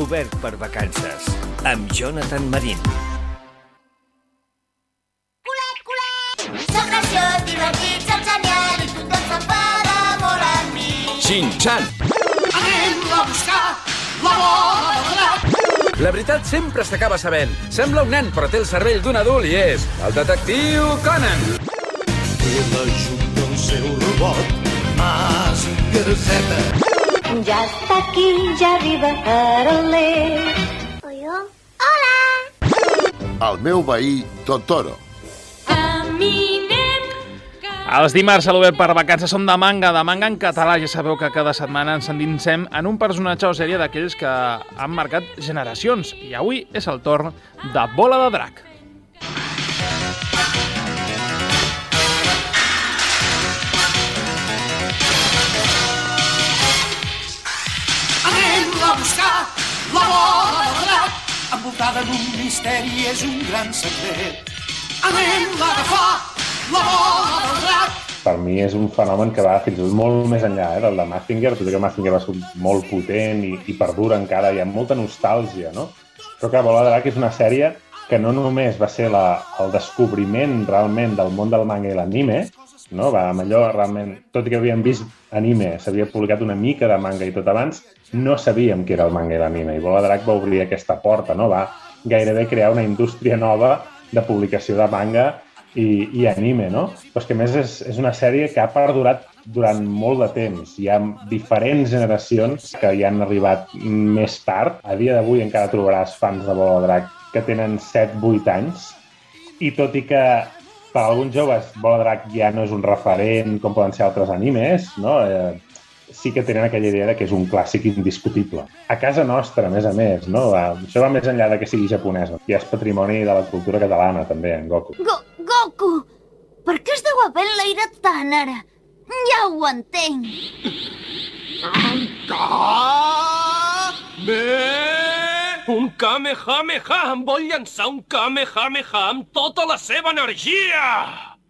obert per vacances, amb Jonathan Marín. Culet, culet! Soc graciós, divertit, soc genial i tothom se'n fa de molt amb mi. Xin-xan! Anem a buscar la bola de drac. La veritat sempre s'acaba sabent. Sembla un nen, però té el cervell d'un adult i és el detectiu Conan. I l'ajuda el seu robot, Mas Garzeta. Ja està aquí, ja arriba Carolé. Oyo? Hola! El meu veí Totoro. Els dimarts a l'Obert per vacances som de manga, de manga en català. Ja sabeu que cada setmana ens endinsem en un personatge o sèrie d'aquells que han marcat generacions. I avui és el torn de Bola de Drac. Drac. Envoltada d'un misteri és un gran secret. Anem a agafar la bola de drac. per mi és un fenomen que va fins i tot molt més enllà eh, del de Mazinger, tot i que Mazinger va ser molt potent i, i perdura encara, hi ha molta nostàlgia, no? Però que Bola de Drac és una sèrie que no només va ser la, el descobriment realment del món del manga i l'anime, no? va, amb allò realment, tot i que havíem vist anime, s'havia publicat una mica de manga i tot abans, no sabíem què era el manga i l'anime, i Bola Drac va obrir aquesta porta, no? va gairebé crear una indústria nova de publicació de manga i, i anime, no? Però és que més és, és una sèrie que ha perdurat durant molt de temps. Hi ha diferents generacions que hi han arribat més tard. A dia d'avui encara trobaràs fans de Bola Drac que tenen 7-8 anys i tot i que per a alguns joves Bola de Drac ja no és un referent com poden ser altres animes, no? Eh, sí que tenen aquella idea de que és un clàssic indiscutible. A casa nostra, a més a més, no? Va, Això va més enllà de que sigui japonesa. Ja és patrimoni de la cultura catalana, també, en Goku. Go Goku! Per què es deu haver enlairat tant ara? Ja ho entenc. Un Kamehameha! Em vol llançar un Kamehameha amb tota la seva energia!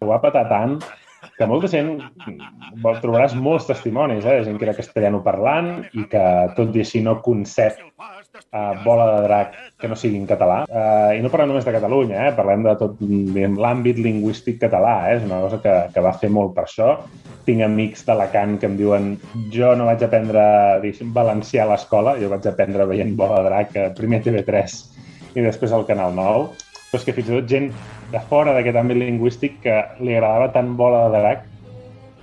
Ho va patar tant que molta gent, trobaràs molts testimonis, eh, gent que era castellano parlant i que tot i així no concep uh, bola de drac que no sigui en català. Uh, I no parlem només de Catalunya, eh, parlem de tot l'àmbit lingüístic català, eh, és una cosa que, que va fer molt per això. Tinc amics d'Alacant que em diuen jo no vaig aprendre valencià a l'escola, jo vaig aprendre veient bola de drac primer TV3 i després al Canal 9, però és que fins i tot gent de fora d'aquest àmbit lingüístic que li agradava tant bola de drac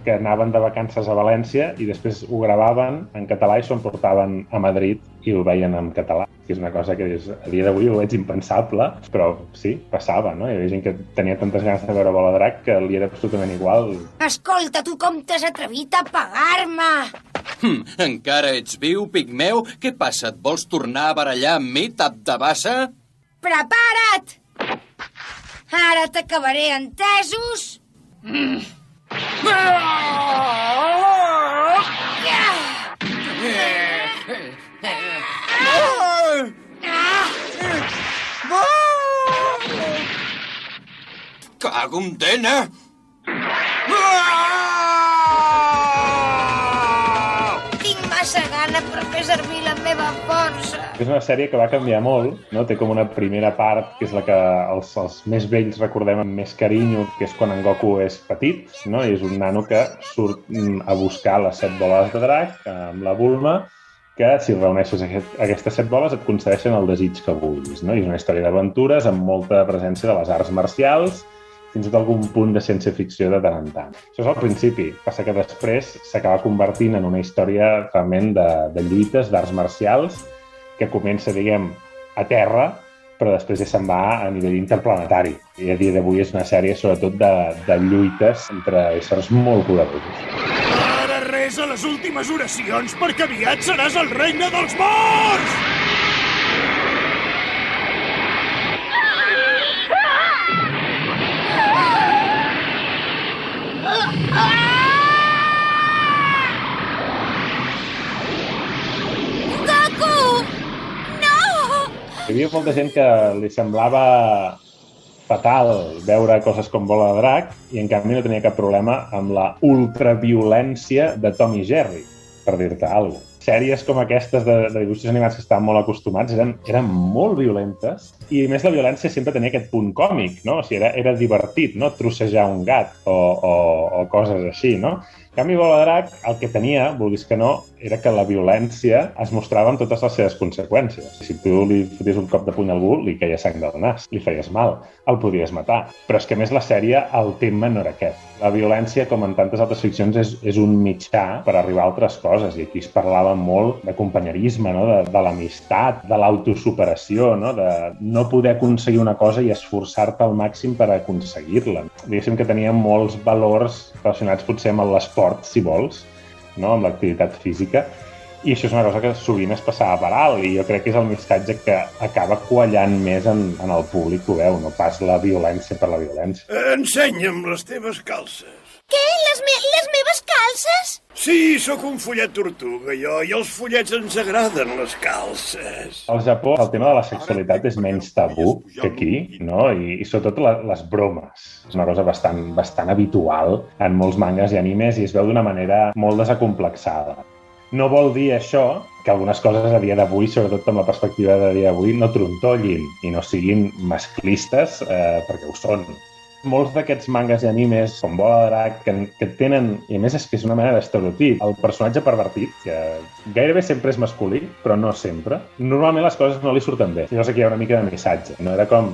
que anaven de vacances a València i després ho gravaven en català i s'ho emportaven a Madrid i ho veien en català. Que és una cosa que és, a dia d'avui ho veig impensable, però sí, passava, no? Hi havia gent que tenia tantes ganes de veure bola drac que li era absolutament igual. Escolta, tu com t'has atrevit a pagar-me? Hm, encara ets viu, pigmeu? Què passa, et vols tornar a barallar amb mi, tap de bassa? Prepara't! Ara t'acabaré entesos? Mm. Cago en dena! Tinc massa gana per fer servir la meva força. És una sèrie que va canviar molt, no? Té com una primera part, que és la que els, els més vells recordem amb més carinyo, que és quan en Goku és petit, no? I és un nano que surt mm, a buscar les set boles de drac eh, amb la Bulma, que si reuneixes aquest, aquestes set boles et concedeixen el desig que vulguis, no? I és una història d'aventures amb molta presència de les arts marcials, fins i tot algun punt de ciència-ficció de tant en tant. Això és al principi, passa que després s'acaba convertint en una història realment de, de lluites, d'arts marcials, que comença, diguem, a terra, però després ja se'n va a nivell interplanetari. I a dia d'avui és una sèrie, sobretot, de, de lluites entre éssers molt poderosos. Ara resa les últimes oracions perquè aviat seràs el regne dels morts! Hi havia molta gent que li semblava fatal veure coses com Bola de Drac i en canvi no tenia cap problema amb la ultraviolència de Tom i Jerry, per dir-te alguna cosa. sèries com aquestes de, de dibuixos animats que estaven molt acostumats eren, eren molt violentes i més la violència sempre tenia aquest punt còmic, no? O sigui, era, era divertit, no? Trossejar un gat o, o, o coses així, no? En canvi, Bola de Drac, el que tenia, vulguis que no, era que la violència es mostrava amb totes les seves conseqüències. Si tu li foties un cop de puny a algú, li caia sang del nas, li feies mal, el podries matar. Però és que, més, la sèrie, el tema no era aquest. La violència, com en tantes altres ficcions, és, és un mitjà per arribar a altres coses. I aquí es parlava molt de companyerisme, no? de, de l'amistat, de l'autosuperació, no? de no poder aconseguir una cosa i esforçar-te al màxim per aconseguir-la. Diguéssim que tenia molts valors relacionats potser amb l'esport, si vols, no? amb l'activitat física, i això és una cosa que sovint es passava per alt i jo crec que és el missatge que acaba quallant més en, en el públic que ho veu, no pas la violència per la violència. Ensenya'm les teves calces. Què? Les, me les meves calces? Sí, sóc un follet tortuga, jo, i els follets ens agraden les calces. Al Japó el tema de la sexualitat és menys tabú que aquí, no? I, i sobretot la, les bromes. És una cosa bastant, bastant habitual en molts mangas i animes i es veu d'una manera molt desacomplexada. No vol dir això que algunes coses a dia d'avui, sobretot amb la perspectiva de dia d'avui, no trontollin i no siguin masclistes, eh, perquè ho són. Molts d'aquests mangas i animes, com Bola de Drac, que, que tenen, i a més és que és una mena d'estereotip, el personatge pervertit, que gairebé sempre és masculí, però no sempre, normalment les coses no li surten bé. Llavors aquí hi ha una mica de missatge. No era com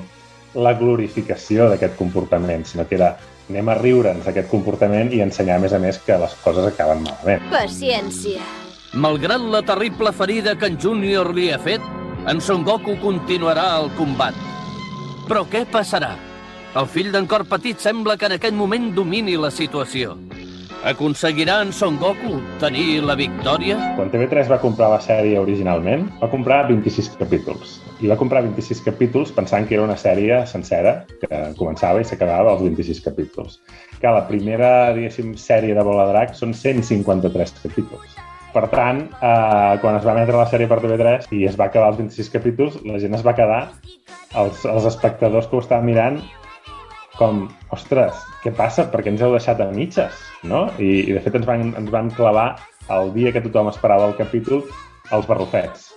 la glorificació d'aquest comportament, sinó que era anem a riure'ns d'aquest comportament i ensenyar, a més a més, que les coses acaben malament. Paciència. Malgrat la terrible ferida que en Júnior li ha fet, en Son Goku continuarà el combat. Però què passarà? El fill d'en Cor Petit sembla que en aquest moment domini la situació. Aconseguirà en Son Goku tenir la victòria? Quan TV3 va comprar la sèrie originalment, va comprar 26 capítols. I va comprar 26 capítols pensant que era una sèrie sencera, que començava i s'acabava als 26 capítols. Que la primera, diguéssim, sèrie de Bola Drac són 153 capítols. Per tant, eh, quan es va emetre la sèrie per TV3 i es va acabar els 26 capítols, la gent es va quedar, els, els espectadors que ho estaven mirant, com, ostres, què passa? Per què ens heu deixat a mitges? No? I, i de fet ens van, ens van clavar el dia que tothom esperava el capítol els barrufets.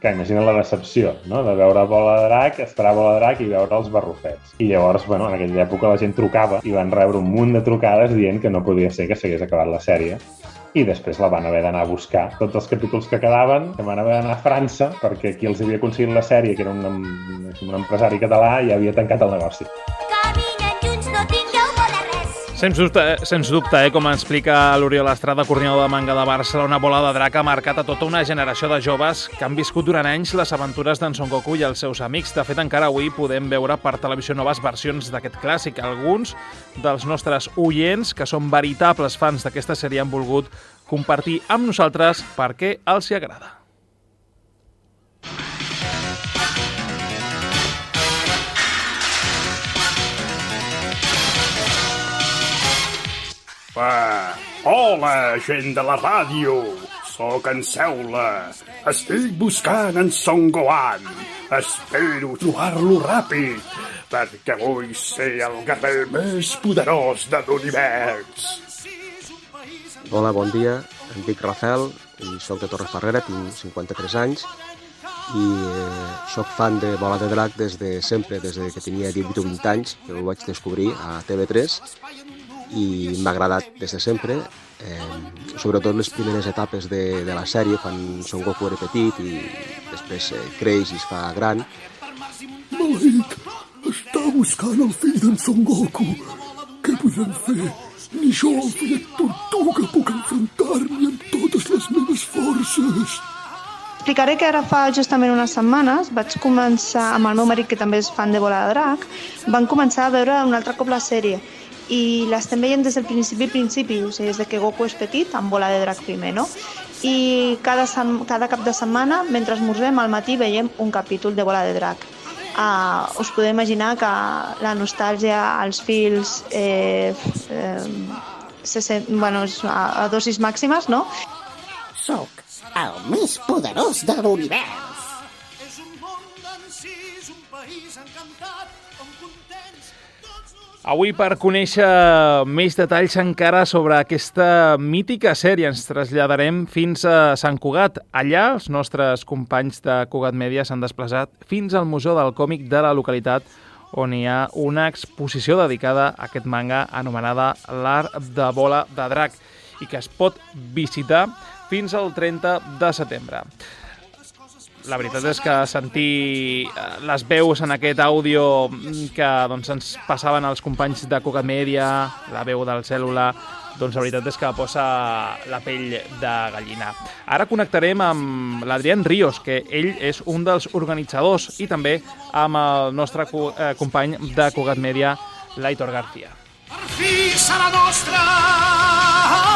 Que imagina la decepció, no? De veure Bola de Drac, esperar Bola de Drac i veure els barrufets. I llavors, bueno, en aquella època la gent trucava i van rebre un munt de trucades dient que no podia ser que s'hagués acabat la sèrie i després la van haver d'anar a buscar. Tots els capítols que quedaven que van haver d'anar a França perquè qui els havia aconseguit la sèrie, que era un, un empresari català, ja havia tancat el negoci. Sens dubte, eh, sens dubte eh, com explica l'Oriol Estrada, coordinador de manga de Barcelona, Bola de Drac ha marcat a tota una generació de joves que han viscut durant anys les aventures d'en Son Goku i els seus amics. De fet, encara avui podem veure per televisió noves versions d'aquest clàssic. Alguns dels nostres oients, que són veritables fans d'aquesta sèrie, han volgut compartir amb nosaltres per què els hi agrada. Ah, hola, gent de la ràdio. Sóc en Seula. Estic buscant en Son Gohan. Espero trobar-lo ràpid, perquè vull ser el guerrer més poderós de l'univers. Hola, bon dia. Em dic Rafael i sóc de Torres Ferrera, tinc 53 anys i eh, sóc fan de Bola de Drac des de sempre, des de que tenia 18 o 20 anys, que ho vaig descobrir a TV3 i m'ha agradat des de sempre, eh, sobretot les primeres etapes de, de la sèrie, quan Son Goku era petit i després eh, creix i es fa gran. Maleït, està buscant el fill d'en Son Goku. Què podem fer? Ni jo, el fillet tortuga, puc enfrontar-m'hi amb totes les meves forces. Explicaré que ara fa justament unes setmanes vaig començar, amb el meu marit, que també és fan de Bola de Drac, van començar a veure un altre cop la sèrie i l'estem veient des del principi principi, o sigui, des de que Goku és petit, amb Bola de Drac primer, no? I cada, cada cap de setmana, mentre esmorzem, al matí veiem un capítol de Bola de Drac. Uh, us podeu imaginar que la nostàlgia, els fils, eh, eh, se sent, bueno, a, a dosis màximes, no? Sóc el més poderós de l'univers. Avui, per conèixer més detalls encara sobre aquesta mítica sèrie, ens traslladarem fins a Sant Cugat. Allà, els nostres companys de Cugat Mèdia s'han desplaçat fins al Museu del Còmic de la localitat, on hi ha una exposició dedicada a aquest manga anomenada L'Art de Bola de Drac i que es pot visitar fins al 30 de setembre. La veritat és que sentir eh, les veus en aquest àudio que doncs, ens passaven els companys de Cugat Media, la veu del cèl·lula, doncs la veritat és que posa la pell de gallina. Ara connectarem amb l'Adrián Ríos, que ell és un dels organitzadors, i també amb el nostre eh, company de Cugat Media, l'Aitor García. Per fi serà nostra!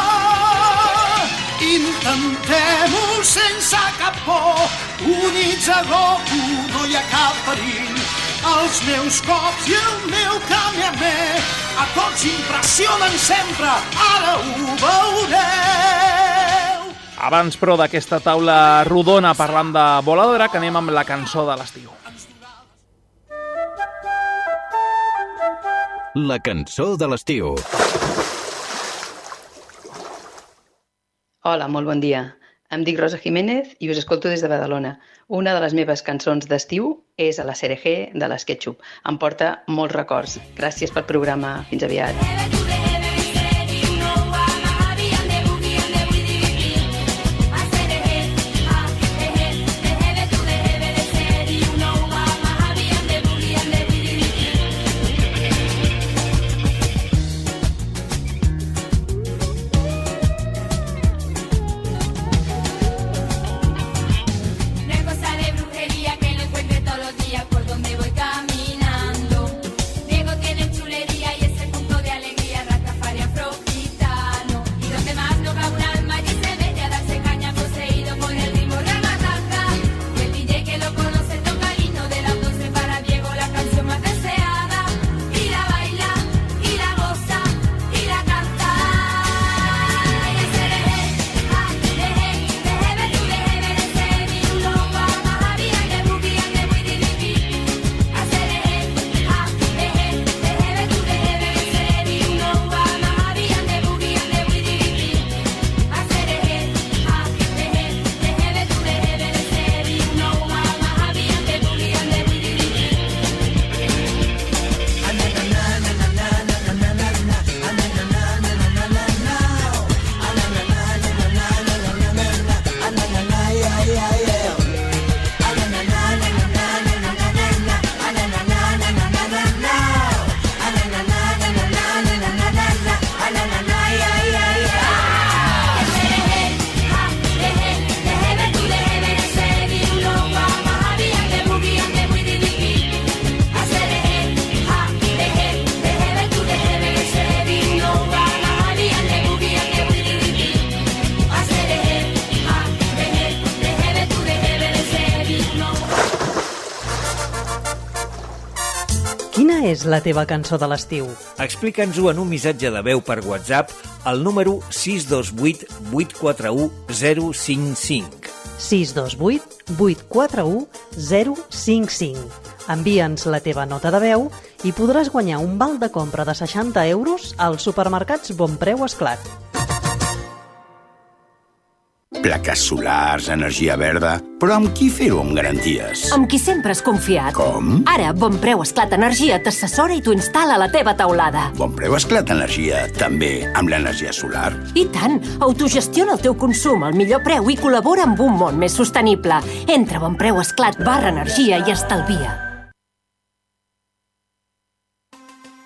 Intentem-ho sense cap por, units a Goku no hi ha cap perill. Els meus cops i el meu Kamehameha a tots impressionen sempre, ara ho veureu. Abans, però, d'aquesta taula rodona parlant de de drac, anem amb la cançó de l'estiu. La cançó de l'estiu. Hola, molt bon dia. Em dic Rosa Jiménez i us escolto des de Badalona. Una de les meves cançons d'estiu és a la CRG de l'Sketchup. Em porta molts records. Gràcies pel programa. Fins aviat. És la teva cançó de l'estiu? Explica'ns-ho en un missatge de veu per WhatsApp al número 628 841 055. 628 841 055. Envia'ns la teva nota de veu i podràs guanyar un val de compra de 60 euros als supermercats Bonpreu Esclat. Plaques solars, energia verda... Però amb qui fer-ho amb garanties? Amb qui sempre has confiat. Com? Ara, Bon Preu Esclat Energia t'assessora i t'ho instal·la a la teva teulada. Bon preu esclat energia, també amb l'energia solar? I tant! Autogestiona el teu consum al millor preu i col·labora amb un món més sostenible. Entra a bonpreuesclat barra energia i estalvia.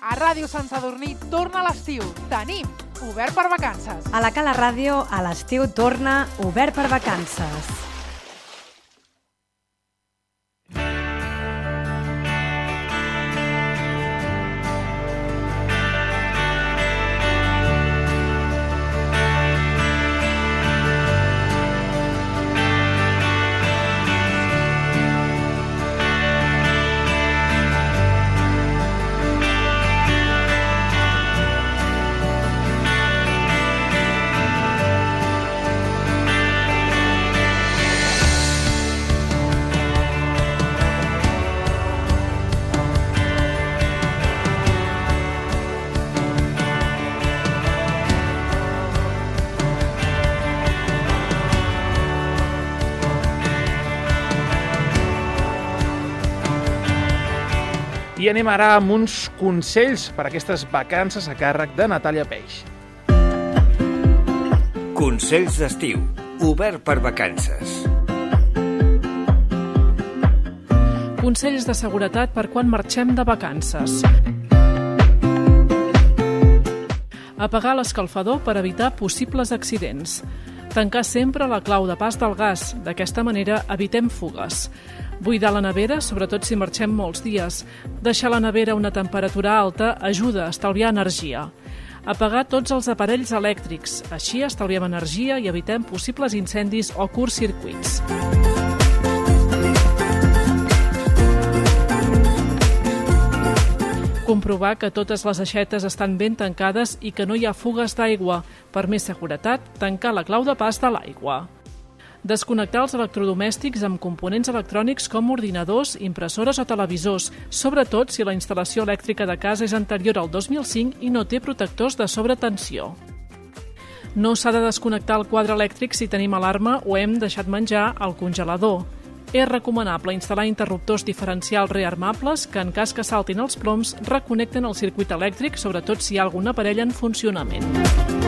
A Ràdio Sant Sadurní torna l'estiu. Tenim obert per vacances. A la Cala Ràdio, a l'estiu torna obert per vacances. Anem ara amb uns consells per a aquestes vacances a càrrec de Natàlia Peix. Consells d'estiu. Obert per vacances. Consells de seguretat per quan marxem de vacances. Apagar l'escalfador per evitar possibles accidents. Tancar sempre la clau de pas del gas. D'aquesta manera evitem fugues. Buidar la nevera, sobretot si marxem molts dies. Deixar la nevera a una temperatura alta ajuda a estalviar energia. Apagar tots els aparells elèctrics. Així estalviem energia i evitem possibles incendis o curtcircuits. Comprovar que totes les aixetes estan ben tancades i que no hi ha fugues d'aigua. Per més seguretat, tancar la clau de pas de l'aigua. Desconnectar els electrodomèstics amb components electrònics com ordinadors, impressores o televisors, sobretot si la instal·lació elèctrica de casa és anterior al 2005 i no té protectors de sobretensió. No s'ha de desconnectar el quadre elèctric si tenim alarma o hem deixat menjar al congelador. És recomanable instal·lar interruptors diferencials rearmables que, en cas que saltin els ploms, reconnecten el circuit elèctric, sobretot si hi ha algun aparell en funcionament.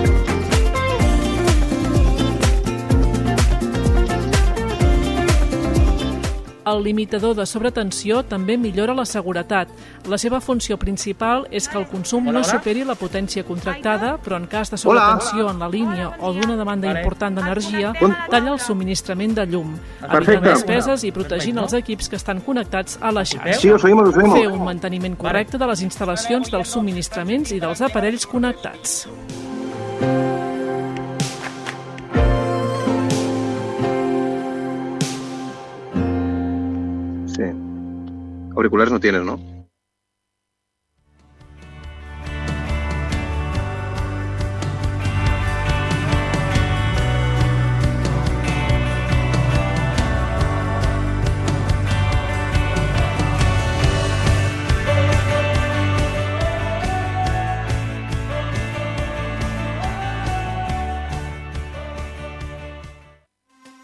El limitador de sobretensió també millora la seguretat. La seva funció principal és que el consum no superi la potència contractada, però en cas de sobretensió en la línia o d'una demanda important d'energia, talla el subministrament de llum, evitant despeses i protegint els equips que estan connectats a la xarxa. Sí, os oímos, os oímos. Fer un manteniment correcte de les instal·lacions dels subministraments i dels aparells connectats. Sí. Auriculares no tienes, ¿no?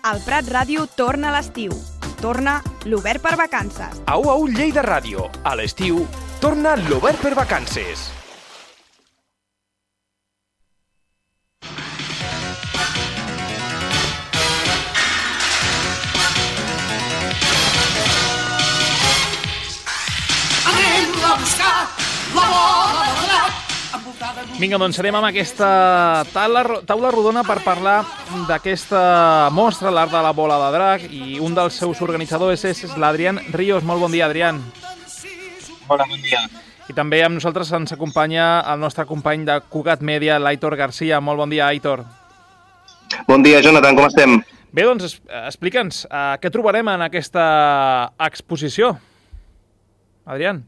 El Prat Ràdio torna a l'estiu. Torna l'Obert per Vacances. Au, au, Lleida Ràdio. A l'estiu, torna l'Obert per Vacances. Vinga, doncs serem amb aquesta taula, taula rodona per parlar d'aquesta mostra, l'art de la bola de drac, i un dels seus organitzadors és, és l'Adrián Ríos. Molt bon dia, Adrián. Hola, bon dia. I també amb nosaltres ens acompanya el nostre company de Cugat Media, l'Aitor Garcia. Molt bon dia, Aitor. Bon dia, Jonathan, com estem? Bé, doncs explica'ns, uh, què trobarem en aquesta exposició? Adrián.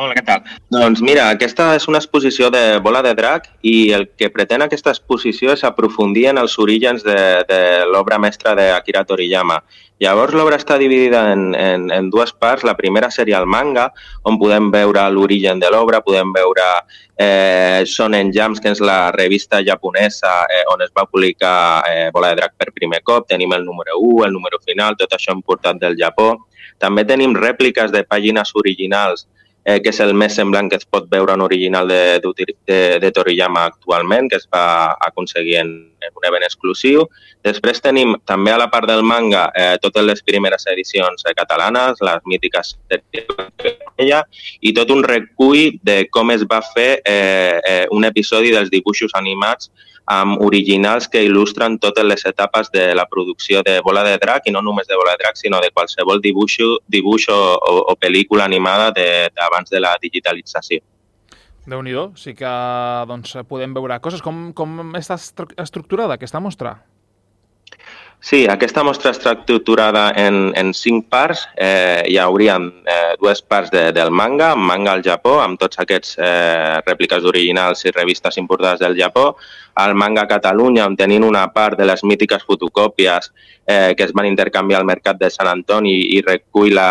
Hola, què tal? Doncs mira, aquesta és una exposició de bola de drac i el que pretén aquesta exposició és aprofundir en els orígens de, de l'obra mestra d'Akira Toriyama. Llavors l'obra està dividida en, en, en dues parts. La primera seria el manga, on podem veure l'origen de l'obra, podem veure eh, Shonen Jumps, que és la revista japonesa eh, on es va publicar eh, Bola de Drac per primer cop. Tenim el número 1, el número final, tot això importat del Japó. També tenim rèpliques de pàgines originals eh, que és el més semblant que es pot veure en original de, de, de, de Toriyama actualment, que es va aconseguir en, un event exclusiu. Després tenim també a la part del manga eh, totes les primeres edicions eh, catalanes, les mítiques ella, i tot un recull de com es va fer eh, eh, un episodi dels dibuixos animats amb originals que il·lustren totes les etapes de la producció de Bola de Drac, i no només de Bola de Drac, sinó de qualsevol dibuixo, dibuix o, o, o pel·lícula animada de- d'abans de, de la digitalització. Déu nhi sí que doncs, podem veure coses. Com, com està estru- estructurada aquesta mostra? Sí, aquesta mostra està estructurada en, en cinc parts. Eh, hi haurien eh, dues parts de, del manga, manga al Japó, amb tots aquests eh, rèpliques originals i revistes importades del Japó. Al manga a Catalunya, on tenim una part de les mítiques fotocòpies eh, que es van intercanviar al mercat de Sant Antoni i recull la,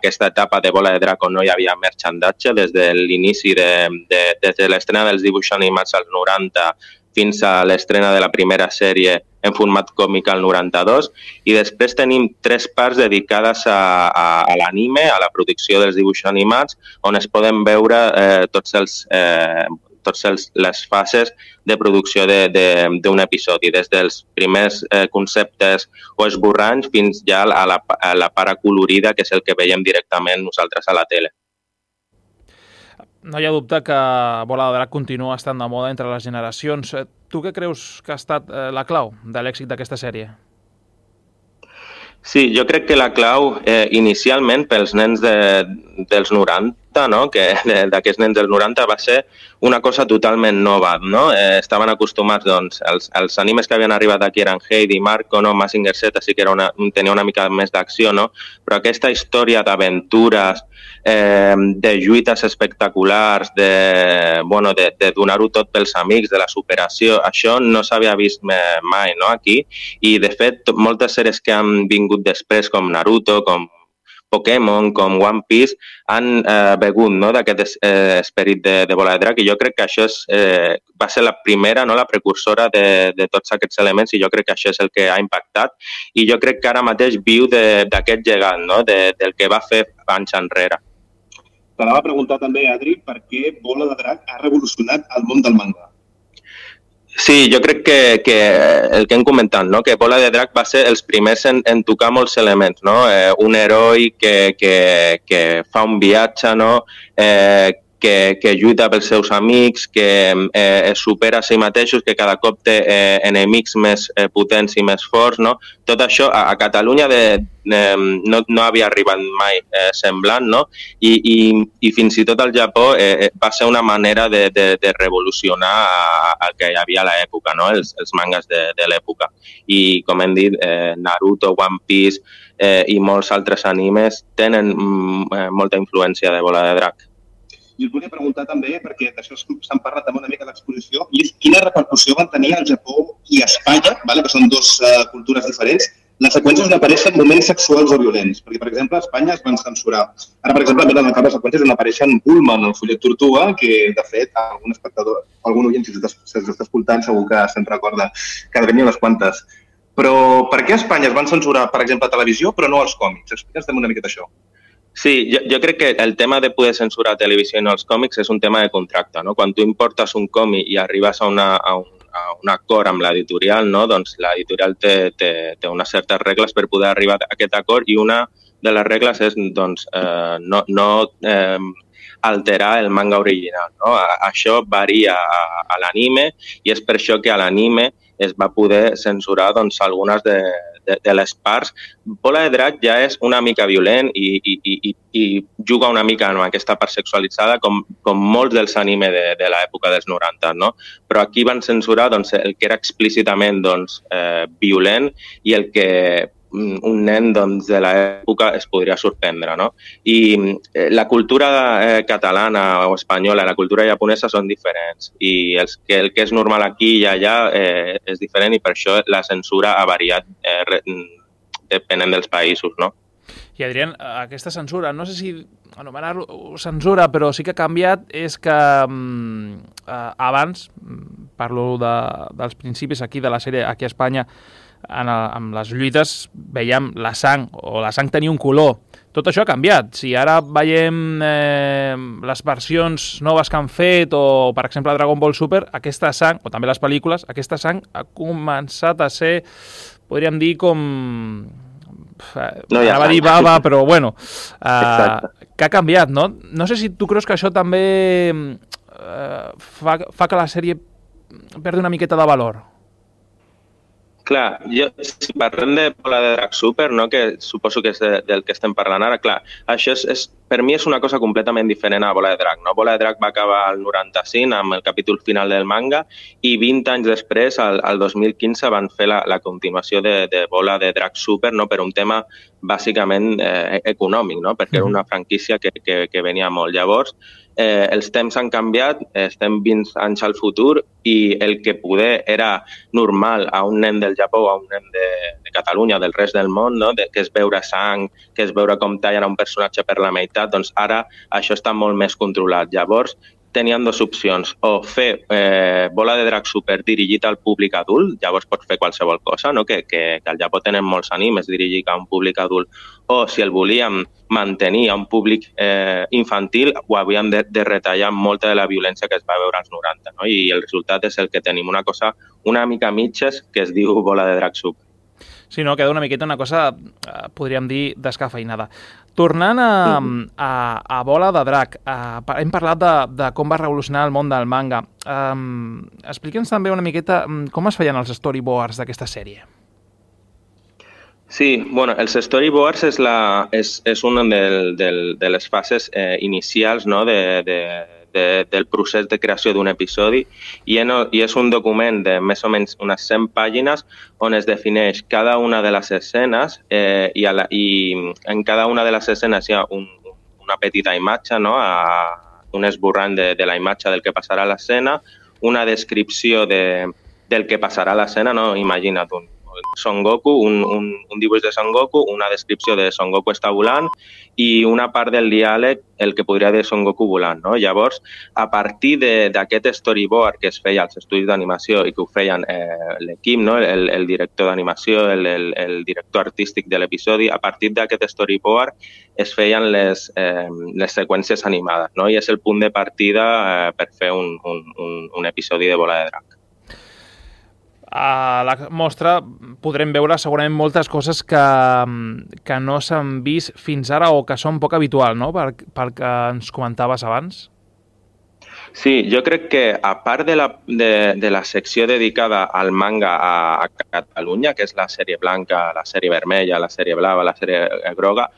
aquesta etapa de bola de drac on no hi havia merchandatge des de l'inici, de, de, des de l'estrena dels dibuixos animats als 90 fins a l'estrena de la primera sèrie en format còmic al 92 i després tenim tres parts dedicades a, a, a l'anime, a la producció dels dibuixos animats, on es poden veure eh, tots els, eh, tots els, les fases de producció d'un episodi, des dels primers eh, conceptes o esborranys fins ja a la, a la part acolorida, que és el que veiem directament nosaltres a la tele. No hi ha dubte que Bola de Drac continua estant de moda entre les generacions. Eh, tu què creus que ha estat eh, la clau de l'èxit d'aquesta sèrie? Sí, jo crec que la clau eh, inicialment pels nens de, dels 90, no? que d'aquests nens dels 90 va ser una cosa totalment nova. No? Eh, estaven acostumats, doncs, els, els animes que havien arribat aquí eren Heidi, Marco, no? Massinger Z, sí que era una, tenia una mica més d'acció, no? però aquesta història d'aventures, eh, de lluites espectaculars, de, bueno, de, de donar-ho tot pels amics, de la superació. Això no s'havia vist mai no, aquí i, de fet, moltes sèries que han vingut després, com Naruto, com Pokémon, com One Piece, han eh, begut no, d'aquest eh, esperit de, de bola de drac i jo crec que això és, eh, va ser la primera, no, la precursora de, de tots aquests elements i jo crec que això és el que ha impactat i jo crec que ara mateix viu d'aquest llegat, no, de, del que va fer anys enrere. T'anava a preguntar també, Adri, per què Bola de Drac ha revolucionat el món del manga. Sí, jo crec que, que el que hem comentat, no? que Bola de Drac va ser els primers en, en tocar molts elements. No? Eh, un heroi que, que, que fa un viatge, no? eh, que, que lluita pels seus amics, que eh, es supera a si mateixos, que cada cop té eh, enemics més eh, potents i més forts. No? Tot això a, a Catalunya de, de, no, no havia arribat mai eh, semblant no? I, i, i fins i tot al Japó eh, eh va ser una manera de, de, de revolucionar el que hi havia a l'època, no? els, els mangas de, de l'època. I com hem dit, eh, Naruto, One Piece eh, i molts altres animes tenen mm, eh, molta influència de Bola de Drac. I us volia preguntar també, perquè d'això s'han parlat també una mica de l'exposició, i és quina repercussió van tenir al Japó i a Espanya, vale? que són dues uh, cultures diferents, les seqüències on apareixen moments sexuals o violents. Perquè, per exemple, a Espanya es van censurar. Ara, per exemple, en el cap de seqüències on apareixen Bullman, el follet tortuga, que, de fet, algun espectador, algun oient, si s'està escoltant, segur que se'n recorda que venia unes quantes. Però per què a Espanya es van censurar, per exemple, a televisió, però no als còmics? Explica'ns també una miqueta això. Sí, jo, jo crec que el tema de poder censurar televisió no els còmics és un tema de contracte. No? Quan tu importes un còmic i arribes a, una, a, un, a un acord amb l'editorial, no? doncs l'editorial té, té, té unes certes regles per poder arribar a aquest acord i una de les regles és doncs, eh, no, no eh, alterar el manga original. No? Això varia a, a l'anime i és per això que a l'anime es va poder censurar doncs, algunes de, de, de les parts. Bola de Drac ja és una mica violent i, i, i, i juga una mica amb aquesta part sexualitzada com, com molts dels anime de, de l'època dels 90, no? Però aquí van censurar doncs, el que era explícitament doncs, eh, violent i el que un nen doncs, de l'època es podria sorprendre. No? I eh, la cultura eh, catalana o espanyola i la cultura japonesa són diferents i els, que el que és normal aquí i allà eh, és diferent i per això la censura ha variat eh, depenent dels països. No? I Adrián, aquesta censura, no sé si anomenar-lo censura, però sí que ha canviat, és que mm, eh, abans, mm, parlo de, dels principis aquí de la sèrie aquí a Espanya, en, el, en les lluites veiem la sang, o la sang tenia un color. Tot això ha canviat. Si ara veiem eh, les versions noves que han fet, o per exemple Dragon Ball Super, aquesta sang, o també les pel·lícules, aquesta sang ha començat a ser, podríem dir, com... No, ja Anava a dir bava, però bueno, eh, que ha canviat, no? No sé si tu creus que això també eh, fa, fa que la sèrie perdi una miqueta de valor. Clar, jo, si parlem de Bola de Drac Super, no, que suposo que és de, del que estem parlant ara, clar, això és, és, per mi és una cosa completament diferent a Bola de Drac. No? Bola de Drac va acabar al 95 amb el capítol final del manga i 20 anys després, al, al 2015, van fer la, la continuació de, de Bola de Drac Super no? per un tema bàsicament eh, econòmic, no? perquè era una franquícia que, que, que venia molt. Llavors, eh, els temps han canviat, estem 20 anys al futur i el que poder era normal a un nen del Japó a un nen de, de Catalunya, del rest del món, no? de, que és veure sang, que és veure com tallen un personatge per la meitat, doncs ara això està molt més controlat. Llavors, tenien dues opcions, o fer eh, bola de drac super dirigit al públic adult, llavors pots fer qualsevol cosa, no? que, que, que al Japó tenen molts animes dirigit a un públic adult, o si el volíem mantenir a un públic eh, infantil, ho havíem de, de retallar molta de la violència que es va veure als 90, no? i el resultat és el que tenim, una cosa una mica mitges que es diu bola de drac super. Sí, no, queda una miqueta una cosa, eh, podríem dir, descafeinada. Tornant a, a, a Bola de Drac, a, hem parlat de, de com va revolucionar el món del manga. Um, Explica'ns també una miqueta mm, com es feien els storyboards d'aquesta sèrie. Sí, bueno, els storyboards és, la, és, és una del, del, de les fases eh, inicials no, de, de, de, del procés de creació d'un episodi i, en, i és un document de més o menys unes 100 pàgines on es defineix cada una de les escenes eh, i, a la, i en cada una de les escenes hi ha un, una petita imatge, no? a, un esborrany de, de la imatge del que passarà a l'escena, una descripció de, del que passarà a l'escena, no? imagina't un, Son Goku, un, un, un dibuix de Son Goku, una descripció de Son Goku està volant i una part del diàleg el que podria dir Son Goku volant. No? Llavors, a partir d'aquest storyboard que es feia als estudis d'animació i que ho feien eh, l'equip, no? el, el director d'animació, el, el, el director artístic de l'episodi, a partir d'aquest storyboard es feien les, eh, les seqüències animades no? i és el punt de partida eh, per fer un, un, un, un episodi de Bola de Drac. A la mostra podrem veure segurament moltes coses que, que no s'han vist fins ara o que són poc habitual, no?, pel, pel que ens comentaves abans. Sí, jo crec que a part de la, de, de la secció dedicada al manga a, a Catalunya, que és la sèrie blanca, la sèrie vermella, la sèrie blava, la sèrie groga,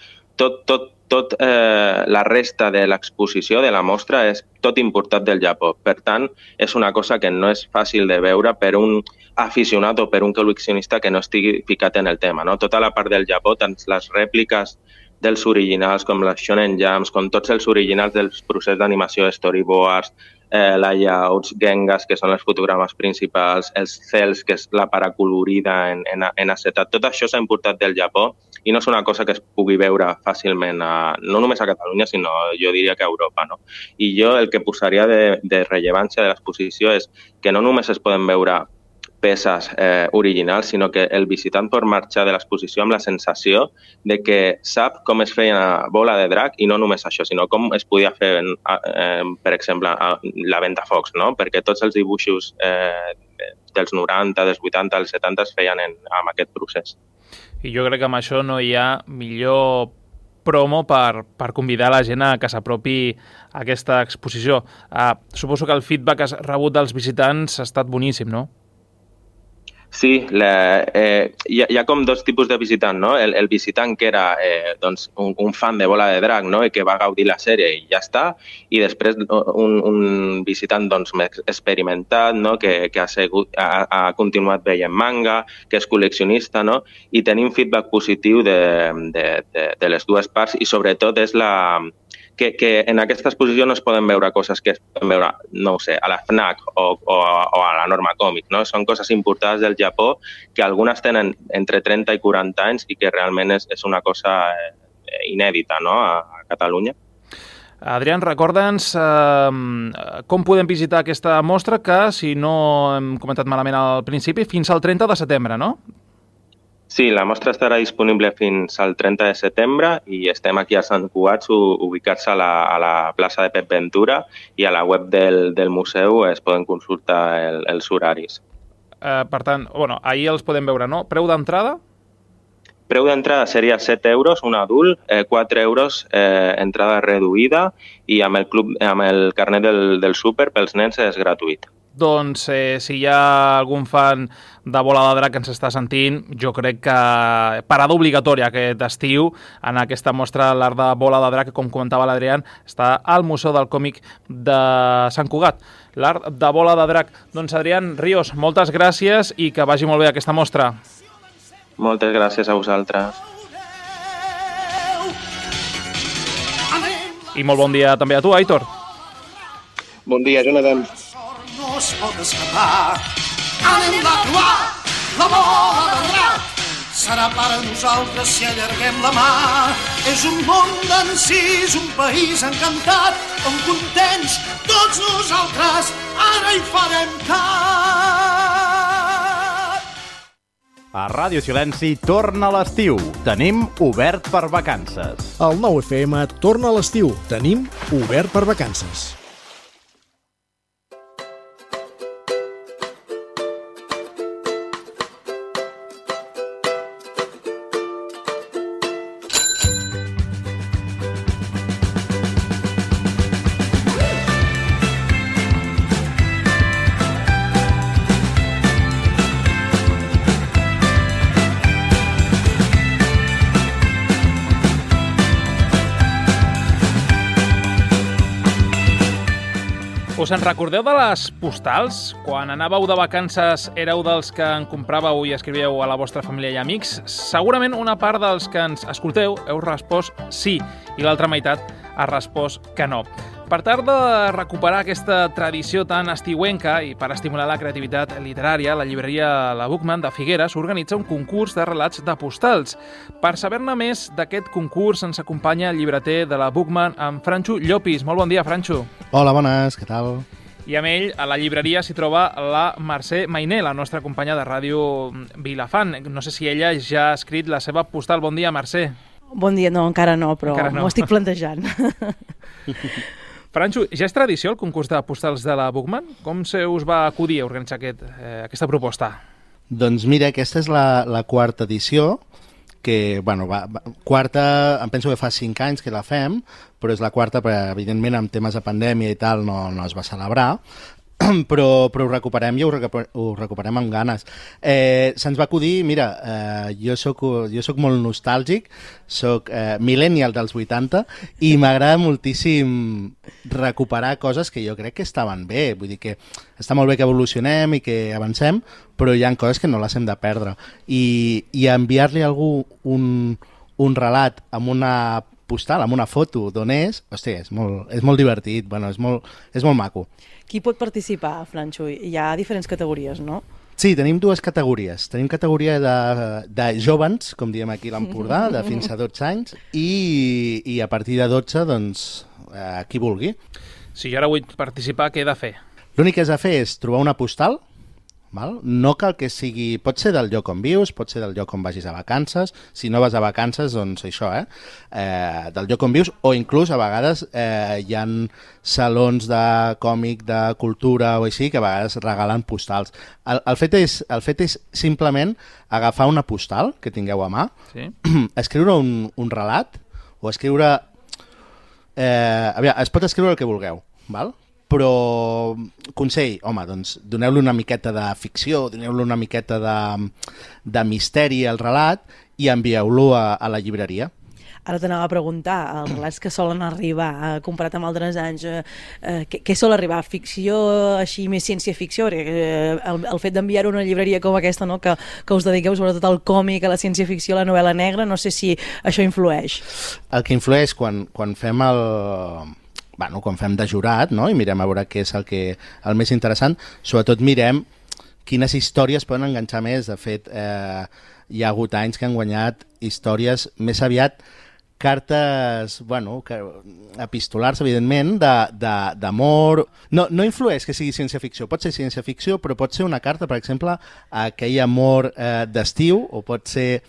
tot, tot, tot eh, la resta de l'exposició de la mostra és tot importat del Japó. Per tant, és una cosa que no és fàcil de veure per un aficionat o per un col·leccionista que no estigui ficat en el tema. No? Tota la part del Japó, tant les rèpliques dels originals, com les Shonen Jams, com tots els originals dels processos d'animació, storyboards, eh, layouts, gengas, que són els fotogrames principals, els cels, que és la paracolorida en, en, en acetat. Tot això s'ha importat del Japó i no és una cosa que es pugui veure fàcilment, a, no només a Catalunya, sinó jo diria que a Europa. No? I jo el que posaria de, de rellevància de l'exposició és que no només es poden veure peces eh, originals, sinó que el visitant pot marxar de l'exposició amb la sensació de que sap com es feia una bola de drac i no només això, sinó com es podia fer, eh, per exemple, la Ventafocs, no? perquè tots els dibuixos eh, dels 90, dels 80, dels 70 es feien en, amb aquest procés. I jo crec que amb això no hi ha millor promo per, per convidar la gent a que s'apropi a aquesta exposició. Uh, suposo que el feedback rebut dels visitants ha estat boníssim, no? Sí, la, eh, hi, ha, hi ha com dos tipus de visitant, no? El, el visitant que era eh, doncs, un, un fan de Bola de Drac no? i que va gaudir la sèrie i ja està, i després un, un visitant doncs, més experimentat no? que, que ha, segut, ha, ha continuat veient manga, que és col·leccionista, no? i tenim feedback positiu de, de, de, de les dues parts i sobretot és la, que, que en aquesta exposició no es poden veure coses que es poden veure, no sé, a la FNAC o, o, o a la Norma Còmic, no? Són coses importades del Japó que algunes tenen entre 30 i 40 anys i que realment és, és una cosa eh, inèdita no? a, a Catalunya. Adrián, recorda'ns eh, com podem visitar aquesta mostra que, si no hem comentat malament al principi, fins al 30 de setembre, no? Sí, la mostra estarà disponible fins al 30 de setembre i estem aquí a Sant Cugat, ubicats a la, a la plaça de Pep Ventura i a la web del, del museu es poden consultar el, els horaris. Eh, per tant, bueno, ahir els podem veure, no? Preu d'entrada? Preu d'entrada seria 7 euros, un adult, eh, 4 euros eh, entrada reduïda i amb el, club, amb el carnet del, del súper pels nens és gratuït. Doncs eh, si hi ha algun fan de Bola de Drac que ens està sentint, jo crec que parada obligatòria aquest estiu en aquesta mostra l'art de Bola de Drac, com comentava l'Adrián, està al Museu del Còmic de Sant Cugat. L'art de Bola de Drac. Doncs Adrián Ríos, moltes gràcies i que vagi molt bé aquesta mostra. Moltes gràcies a vosaltres. I molt bon dia també a tu, Aitor. Bon dia, Jonathan es pot escapar. Anem a trobar la bola del drac. serà per a nosaltres si allarguem la mà. És un món d'encís, un país encantat, on contents tots nosaltres ara hi farem cap. A Ràdio Silenci torna l'estiu. Tenim obert per vacances. El 9 FM torna a l'estiu. Tenim obert per vacances. Recordeu de les postals? Quan anàveu de vacances éreu dels que en compràveu i escrivíeu a la vostra família i amics? Segurament una part dels que ens escolteu heu respost sí i l'altra meitat ha respost que no. Per tal de recuperar aquesta tradició tan estiuenca i per estimular la creativitat literària, la llibreria La Bookman de Figueres organitza un concurs de relats de postals. Per saber-ne més d'aquest concurs ens acompanya el llibreter de la Bookman, en Franxo Llopis. Molt bon dia, Franxo. Hola, bones, què tal? I amb ell, a la llibreria s'hi troba la Mercè Mainé, la nostra companya de ràdio Vilafant. No sé si ella ja ha escrit la seva postal. Bon dia, Mercè. Bon dia, no, encara no, però Encara no. m'ho estic plantejant. Franxo, ja és tradició el concurs de postals de la Bookman? Com se us va acudir a organitzar aquest, eh, aquesta proposta? Doncs mira, aquesta és la, la quarta edició, que, bueno, va, va, quarta, em penso que fa cinc anys que la fem, però és la quarta, perquè evidentment amb temes de pandèmia i tal no, no es va celebrar, però, però ho recuperem i ho, recuper, ho recuperem amb ganes. Eh, Se'ns va acudir, mira, eh, jo, soc, jo soc molt nostàlgic, soc eh, millennial dels 80 i m'agrada moltíssim recuperar coses que jo crec que estaven bé, vull dir que està molt bé que evolucionem i que avancem, però hi ha coses que no les hem de perdre. I, i enviar-li a algú un, un relat amb una postal, amb una foto d'on és, hòstia, és molt, és molt divertit, bueno, és, molt, és molt maco. Qui pot participar, Franxo? Hi ha diferents categories, no? Sí, tenim dues categories. Tenim categoria de, de jovens, com diem aquí a l'Empordà, de fins a 12 anys, i, i a partir de 12, doncs, eh, qui vulgui. Si jo ara vull participar, què he de fer? L'únic que has de fer és trobar una postal, val? no cal que sigui... Pot ser del lloc on vius, pot ser del lloc on vagis a vacances, si no vas a vacances, doncs això, eh? eh del lloc on vius, o inclús a vegades eh, hi han salons de còmic, de cultura o així, que a vegades regalen postals. El, el, fet, és, el fet és simplement agafar una postal que tingueu a mà, Sí. escriure un, un relat, o escriure... Eh, aviam, es pot escriure el que vulgueu, val? Però consell, home, doncs doneu-li una miqueta de ficció, doneu-li una miqueta de, de misteri al relat i envieu-lo a, a la llibreria. Ara t'anava a preguntar, els relats que solen arribar, eh, comparat amb altres anys, eh, eh, què, què sol arribar? Ficció, així, més ciència-ficció? Eh, el, el fet d'enviar una llibreria com aquesta, no? que, que us dediqueu sobretot al còmic, a la ciència-ficció, a la novel·la negra, no sé si això influeix. El que influeix quan, quan fem el, bueno, quan fem de jurat no? i mirem a veure què és el, que, el més interessant, sobretot mirem quines històries poden enganxar més. De fet, eh, hi ha hagut anys que han guanyat històries més aviat cartes, bueno, que, epistolars, evidentment, de- de- d'amor... No, no influeix que sigui ciència-ficció. Pot ser ciència-ficció, però pot ser una carta, per exemple, a aquell amor eh, d'estiu, o pot ser...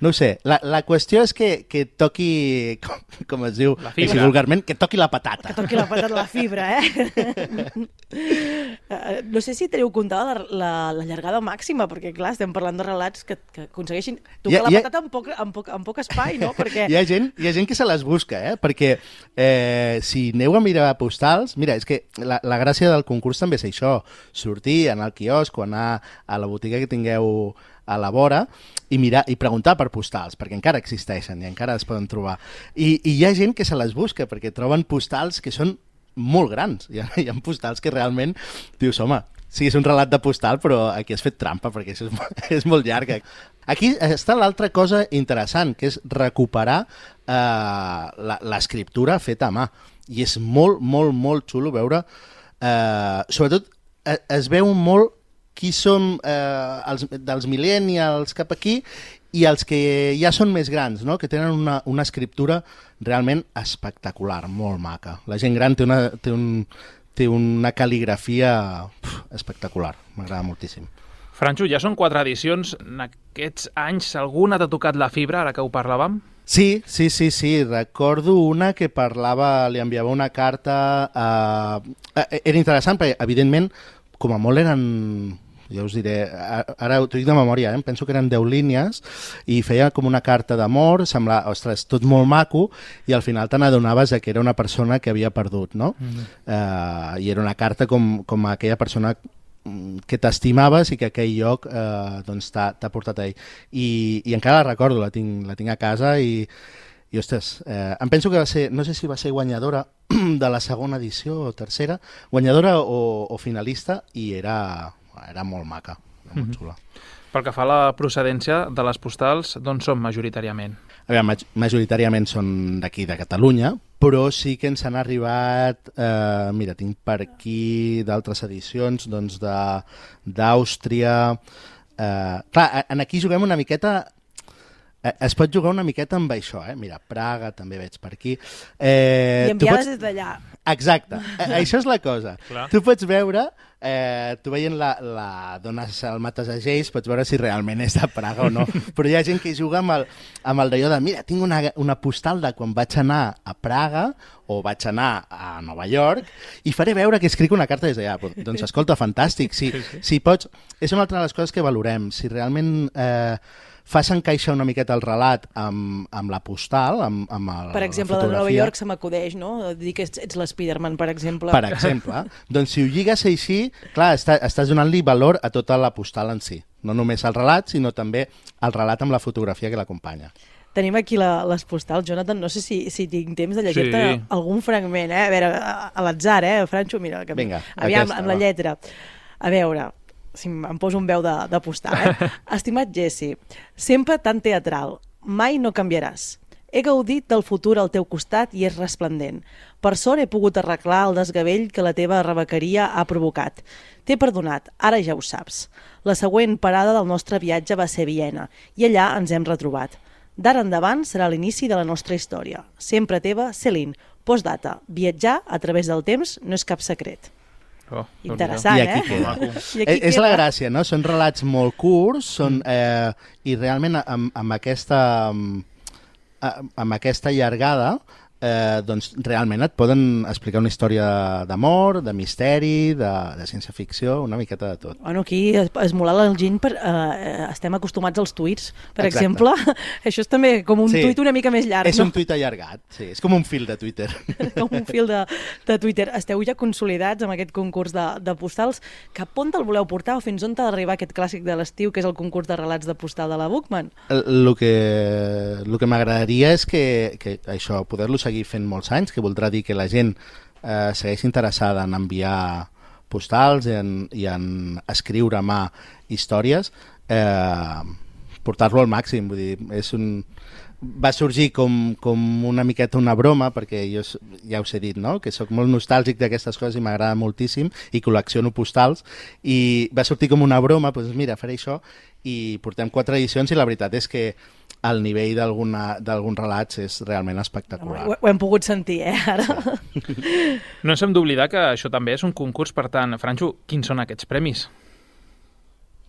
No ho sé, la, la qüestió és que, que toqui, com, com es diu, La fibra. així vulgarment, que toqui la patata. Que toqui la patata la fibra, eh? Eh, no sé si teniu comptada la, la, la llargada màxima, perquè, clar, estem parlant de relats que, que aconsegueixin tocar ha- la hi ha- patata en poc, en, poc, en poc espai, no? Perquè... Hi ha, gent, hi ha gent que se les busca, eh? perquè eh, si aneu a mirar postals, mira, és que la, la gràcia del concurs també és això, sortir, anar al quiosc o anar a la botiga que tingueu a la vora i mirar i preguntar per postals, perquè encara existeixen i encara es poden trobar. I, i hi ha gent que se les busca perquè troben postals que són molt grans. Hi ha, hi ha postals que realment dius, home, sí, és un relat de postal, però aquí has fet trampa perquè és, és molt llarga. Aquí està l'altra cosa interessant, que és recuperar eh, l'escriptura feta a mà. I és molt, molt, molt xulo veure... Eh, sobretot eh, es veu molt qui som eh, els, dels millennials cap aquí i els que ja són més grans, no? que tenen una, una escriptura realment espectacular, molt maca. La gent gran té una, té un, té una cal·ligrafia uf, espectacular, m'agrada moltíssim. Franxo, ja són quatre edicions. En aquests anys alguna t'ha tocat la fibra, ara que ho parlàvem? Sí, sí, sí, sí. Recordo una que parlava, li enviava una carta... A... Era interessant perquè, evidentment, com a molt eren ja us diré, ara ho dic de memòria, eh? penso que eren 10 línies i feia com una carta d'amor, semblava, ostres, tot molt maco i al final te n'adonaves que era una persona que havia perdut, no? Mm -hmm. uh, I era una carta com, com aquella persona que t'estimaves i que aquell lloc eh, doncs t'ha portat a ell. I, I encara la recordo, la tinc, la tinc a casa i, i ostres, eh, em penso que va ser, no sé si va ser guanyadora de la segona edició o tercera, guanyadora o, o finalista i era, era molt maca, era molt Mhm. xula. Pel que fa a la procedència de les postals, d'on són majoritàriament? A veure, maj majoritàriament són d'aquí, de Catalunya, però sí que ens han arribat, eh, mira, tinc per aquí d'altres edicions, doncs de- d'Àustria... Eh, clar, en aquí juguem una miqueta eh, es pot jugar una miqueta amb això, eh? Mira, Praga també veig per aquí. Eh, I tu enviades pots- des d'allà. Exacte, Eh, això és la cosa. Clar. Tu pots veure, eh, tu veient la, la dona Salma Tasagells, pots veure si realment és de Praga o no, però hi ha gent que juga amb el, amb el d'allò de, mira, tinc una, una postal de quan vaig anar a Praga o vaig anar a Nova York i faré veure que escric una carta des d'allà. Doncs escolta, fantàstic, si, si pots... És una altra de les coses que valorem, si realment... Eh, fas encaixar una miqueta el relat amb, amb la postal, amb, amb el, Per exemple, la de Nova. York se m'acudeix, no? Dir que ets, ets l'Spiderman, per exemple. Per exemple. doncs si ho lligues així, clar, està, estàs donant-li valor a tota la postal en si. No només al relat, sinó també al relat amb la fotografia que l'acompanya. Tenim aquí la, les postals, Jonathan, no sé si, si tinc temps de llegir-te Sí. algun fragment, eh? A veure, a, a l'atzar, eh? Franxo, mira, que... Vinga, Aviam, aquesta, amb la lletra. A veure, si em poso un veu de, de postal, eh? Estimat Jesse, sempre tan teatral, mai no canviaràs. He gaudit del futur al teu costat i és resplendent. Per sort he pogut arreglar el desgavell que la teva rebequeria ha provocat. T'he perdonat, ara ja ho saps. La següent parada del nostre viatge va ser Viena i allà ens hem retrobat. D'ara endavant serà l'inici de la nostra història. Sempre teva, Celine. Postdata. Viatjar a través del temps no és cap secret. Oh, Interessant, I aquí eh? queda. I aquí Eh, és la gràcia, no? Són relats molt curts, són, eh, i realment amb, amb aquesta amb, amb aquesta llargada eh, doncs realment et poden explicar una història d'amor, de misteri, de, de ciència-ficció, una miqueta de tot. Bueno, aquí es, esmolar l'enginy per... Eh, estem acostumats als tuits, per Exacte. exemple. Això és també com un Sí. tuit una mica més llarg, És no? un tuit allargat, sí, és com un fil de Twitter. com un fil de, de Twitter. Esteu ja consolidats amb aquest concurs de, de postals. Cap on te'l voleu portar o fins on t'ha d'arribar aquest clàssic de l'estiu, que és el concurs de relats de postal de la Bookman? El que, el que m'agradaria és que, que això, poder-lo seguir fent molts anys, que voldrà dir que la gent eh, segueix interessada en enviar postals i en, i en escriure a mà històries, eh, portar-lo al màxim. Vull dir, és un, va sorgir com, com una miqueta una broma, perquè jo ja us he dit, no? que sóc molt nostàlgic d'aquestes coses i m'agrada moltíssim i col·lecciono postals i va sortir com una broma, doncs mira, faré això i portem quatre edicions i la veritat és que el nivell d'alguna- d'alguns relats és realment espectacular. Ho, ho hem pogut sentir, eh, ara. No ens hem d'oblidar que això també és un concurs, per tant, Franxo, quins són aquests premis?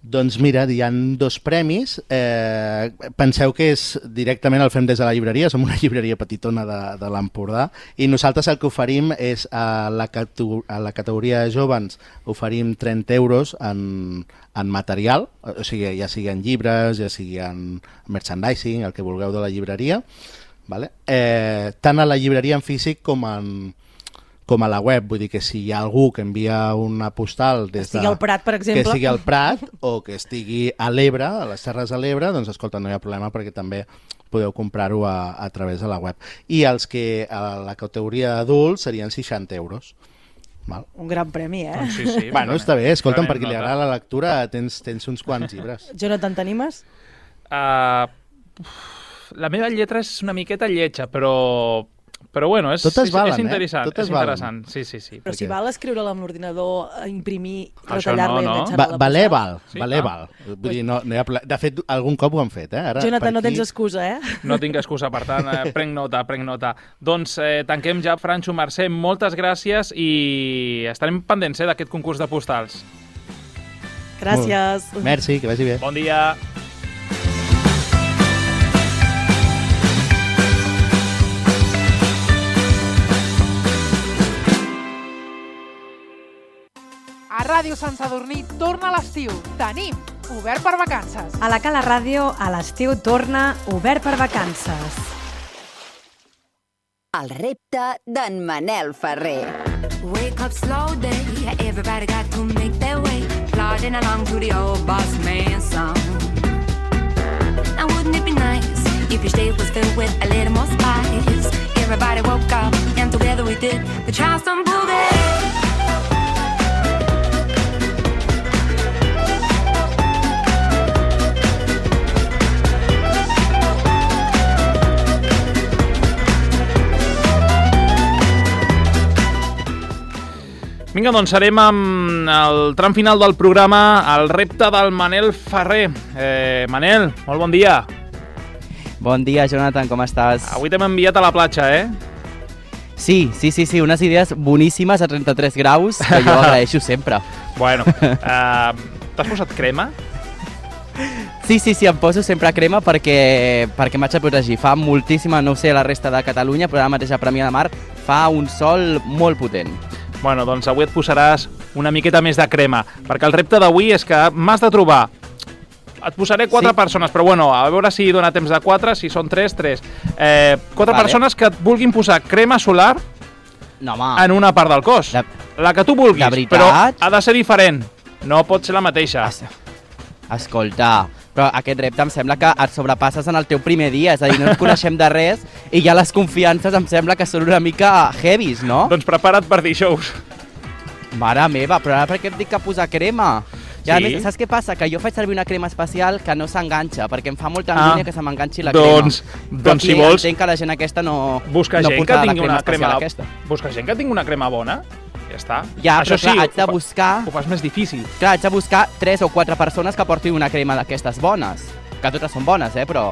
Doncs mira, hi ha dos premis. Eh, penseu que és directament el fem des de la llibreria, som una llibreria petitona de, de l'Empordà, i nosaltres el que oferim és a la, a la categoria de jovens oferim 30 euros en, en material, o sigui, ja sigui en llibres, ja sigui en merchandising, el que vulgueu de la llibreria, vale? eh, tant a la llibreria en físic com en, com a la web, vull dir que si hi ha algú que envia una postal des de... al Prat, per exemple. Que estigui al Prat o que estigui a l'Ebre, a les Terres de l'Ebre, doncs escolta, no hi ha problema perquè també podeu comprar-ho a, a través de la web. I els que a la categoria d'adults serien 60 euros. Val. Un gran premi, eh? Doncs sí, sí, bueno, està bé, escolta'm, perquè li agrada la lectura, tens, tens uns quants llibres. Jonathan, t'animes? Uh, la meva lletra és una miqueta lletja, però Però bueno, és, Totes és, valen, és eh? interessant. Totes és valen. interessant. Sí, sí, sí. Però si val escriure-la amb l'ordinador, eh, imprimir, retallar-la no, i no. enganxar-la Va, valer val, Sí, valer ah. val. Vull dir, no, no hi ha ple... De fet, algun cop ho han fet, eh? Ara, Jonathan, per no aquí- tens excusa, eh? No tinc excusa, per tant, eh, prenc nota, prenc nota. Doncs eh, tanquem ja, Franxo, Mercè, moltes gràcies i estarem pendents eh, d'aquest concurs de postals. Gràcies. Merci, que vagi bé. Bon dia. Ràdio Sant Sadurní torna l'estiu. Tenim obert per vacances. A la Cala Ràdio, a l'estiu torna obert per vacances. El repte d'en Manel Ferrer. Wake up slow day, everybody got to make their way, plodding along to the old boss man song. Now wouldn't it be nice if your day was filled with a little more spice? Everybody woke up and together we did the Charleston Boogie. Vinga, doncs serem amb el tram final del programa, el repte del Manel Ferrer. Eh, Manel, molt bon dia. Bon dia, Jonathan, com estàs? Avui t'hem enviat a la platja, eh? Sí, sí, sí, sí, unes idees boníssimes a 33 graus, que jo agraeixo sempre. Bueno, eh, t'has posat crema? Sí, sí, sí, em poso sempre crema perquè, perquè m'haig de protegir. Fa moltíssima, no sé, la resta de Catalunya, però ara mateix a Premià de Mar fa un sol molt potent. Bueno, doncs avui et posaràs una miqueta més de crema, perquè el repte d'avui és que m'has de trobar et posaré quatre sí. persones, però bueno, a veure si dona temps de quatre, si són tres, tres. Eh, quatre Vale. persones que et vulguin posar crema solar no, home. en una part del cos. De, la que tu vulguis, però ha de ser diferent. No pot ser la mateixa. Escolta, però aquest repte em sembla que et sobrepasses en el teu primer dia, és a dir, no ens coneixem de res i ja les confiances em sembla que són una mica heavies, no? Doncs prepara't per dijous. Mare meva, però ara per què et dic que posar crema? I a Sí. més, saps què passa? Que jo faig servir una crema especial que no s'enganxa, perquè em fa molta Ah. angúnia que se m'enganxi la Doncs- crema. doncs si aquí vols- Entenc que la gent aquesta no, Busca no gent que tingui una crema... aquesta. Busca gent que tingui una crema bona. Ja està. Ja, Això però clar, sí, haig de ho fa- buscar... Ho fas més difícil. Clar, haig de buscar tres o quatre persones que portin una crema d'aquestes bones. Que totes són bones, eh, però...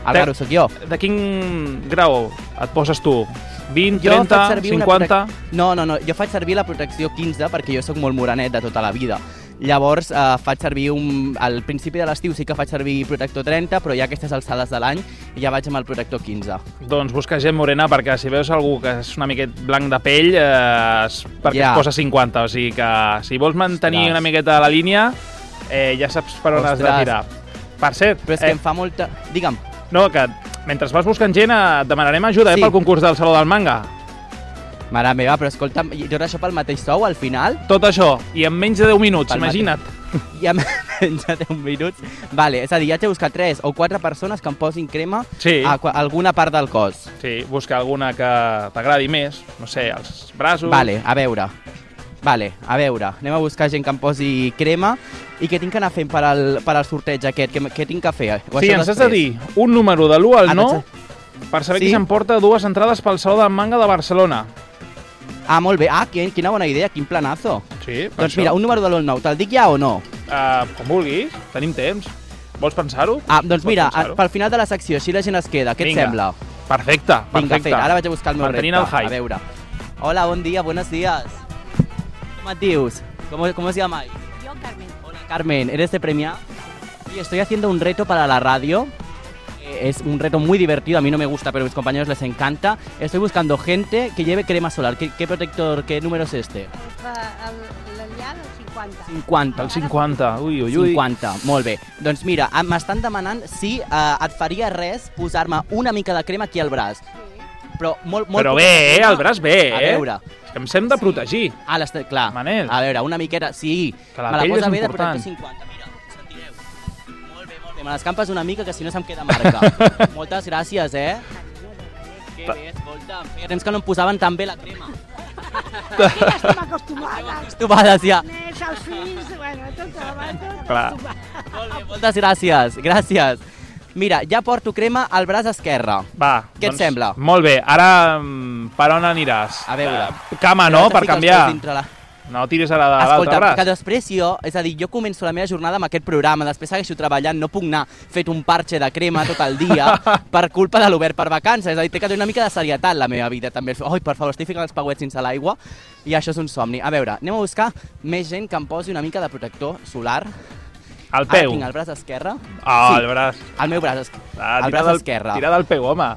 El De- raro sóc jo. De quin grau et poses tu? 20, Jo 30, faig servir una 50? protec- No, no, no, jo faig servir la protecció 15 perquè jo sóc molt morenet de tota la vida. Llavors eh, faig servir un... Al principi de l'estiu sí que faig servir protector 30, però ja aquestes alçades de l'any ja vaig amb el protector 15. Doncs busca gent morena perquè si veus algú que és una miquet blanc de pell eh, és perquè Ja. es posa 50. O sigui que si vols mantenir Ostres. una miqueta la línia eh, ja saps per on has de Ostres. tirar. Per cert... Però és que em fa molta... Digue'm. No, que mentre vas buscant gent eh, et demanarem ajuda Sí. eh, pel concurs del Saló del Manga. Mare meva, però escolta'm, i tot això pel mateix sou al final? Tot això, i en menys de 10 minuts, Pel imagina't. I en menys de 10 minuts. Vale, és a dir, ja haig de buscar 3 o 4 persones que em posin crema Sí. a, a alguna part del cos. Sí, busca alguna que t'agradi més, no sé, els braços... Vale, a veure. Vale, a veure, anem a buscar gent que em posi crema i què tinc que anar fent per al, per al sorteig aquest? Què, què tinc que fer? O Sí, ens has de dir un número de l'1 al Ah, 9 per saber Sí? qui s'emporta dues entrades pel Saló del Manga de Barcelona. Ah, molt bé. Ah, quin, quina bona idea, quin planazo. Sí, per Doncs això. mira, un número de l'1 al 9, te'l dic ja o no? Uh, com vulguis, tenim temps. Vols pensar-ho? Ah, doncs Pots mira, pel final de la secció, així la gent es queda. Què et Vinga. sembla? Perfecte, Vinga, perfecte. fet, ara vaig a buscar el meu Mantenint repte. el hype. A veure. Hola, bon dia, buenos días. ¿Cómo te dius? ¿Cómo, ¿Cómo se llama? Yo, Carmen. Hola, Carmen, ¿eres de Premia? Sí, estoy haciendo un reto para la radio. Es un reto muy divertido, a mí no me gusta, pero a mis compañeros les encanta. Estoy buscando gente que lleve crema solar. ¿Qué, qué protector, qué número es este? L'Elià del 50. 50. El 50, ui, ui, ui. 50, molt bé. Doncs mira, m'estan demanant si eh, et faria res posar-me una mica de crema aquí al braç. Però molt, molt Però bé, eh? El braç bé, A eh? veure. És que em sem de protegir. Ah, les, clar. Manel. A veure, una miqueta, sí. Que la me la pell posa és bé de important. protector 50. Molt bé, molt bé. Me l'escampes una mica, que si no se'm queda marca. Moltes gràcies, eh? Que bé, escolta, feia temps que no em posaven tan bé la crema. Ja estem acostumades. Acostumades, ja. Nets, els fills, bueno, tot, tot, Clar. acostumat. Moltes gràcies, gràcies. Mira, ja porto crema al braç esquerre. Va, Què et sembla? Molt bé, ara mm, per on aniràs? A veure. Eh, Cama, no?, per canviar. dintre la- No tiris a la de l'altre Escolta, braç. que després jo, és a dir, jo començo la meva jornada amb aquest programa, després segueixo treballant, no puc anar fet un parche de crema tot el dia per culpa de l'obert per vacances, és a dir, té que tenir una mica de serietat la meva vida també. Ai, per favor, estic ficant els pauets sense l'aigua i això és un somni. A veure, anem a buscar més gent que em posi una mica de protector solar. Al Ara peu. tinc el braç esquerre. Ah, el braç. El meu braç, esquerre. Ah, el braç del- esquerre. Tira del peu, home.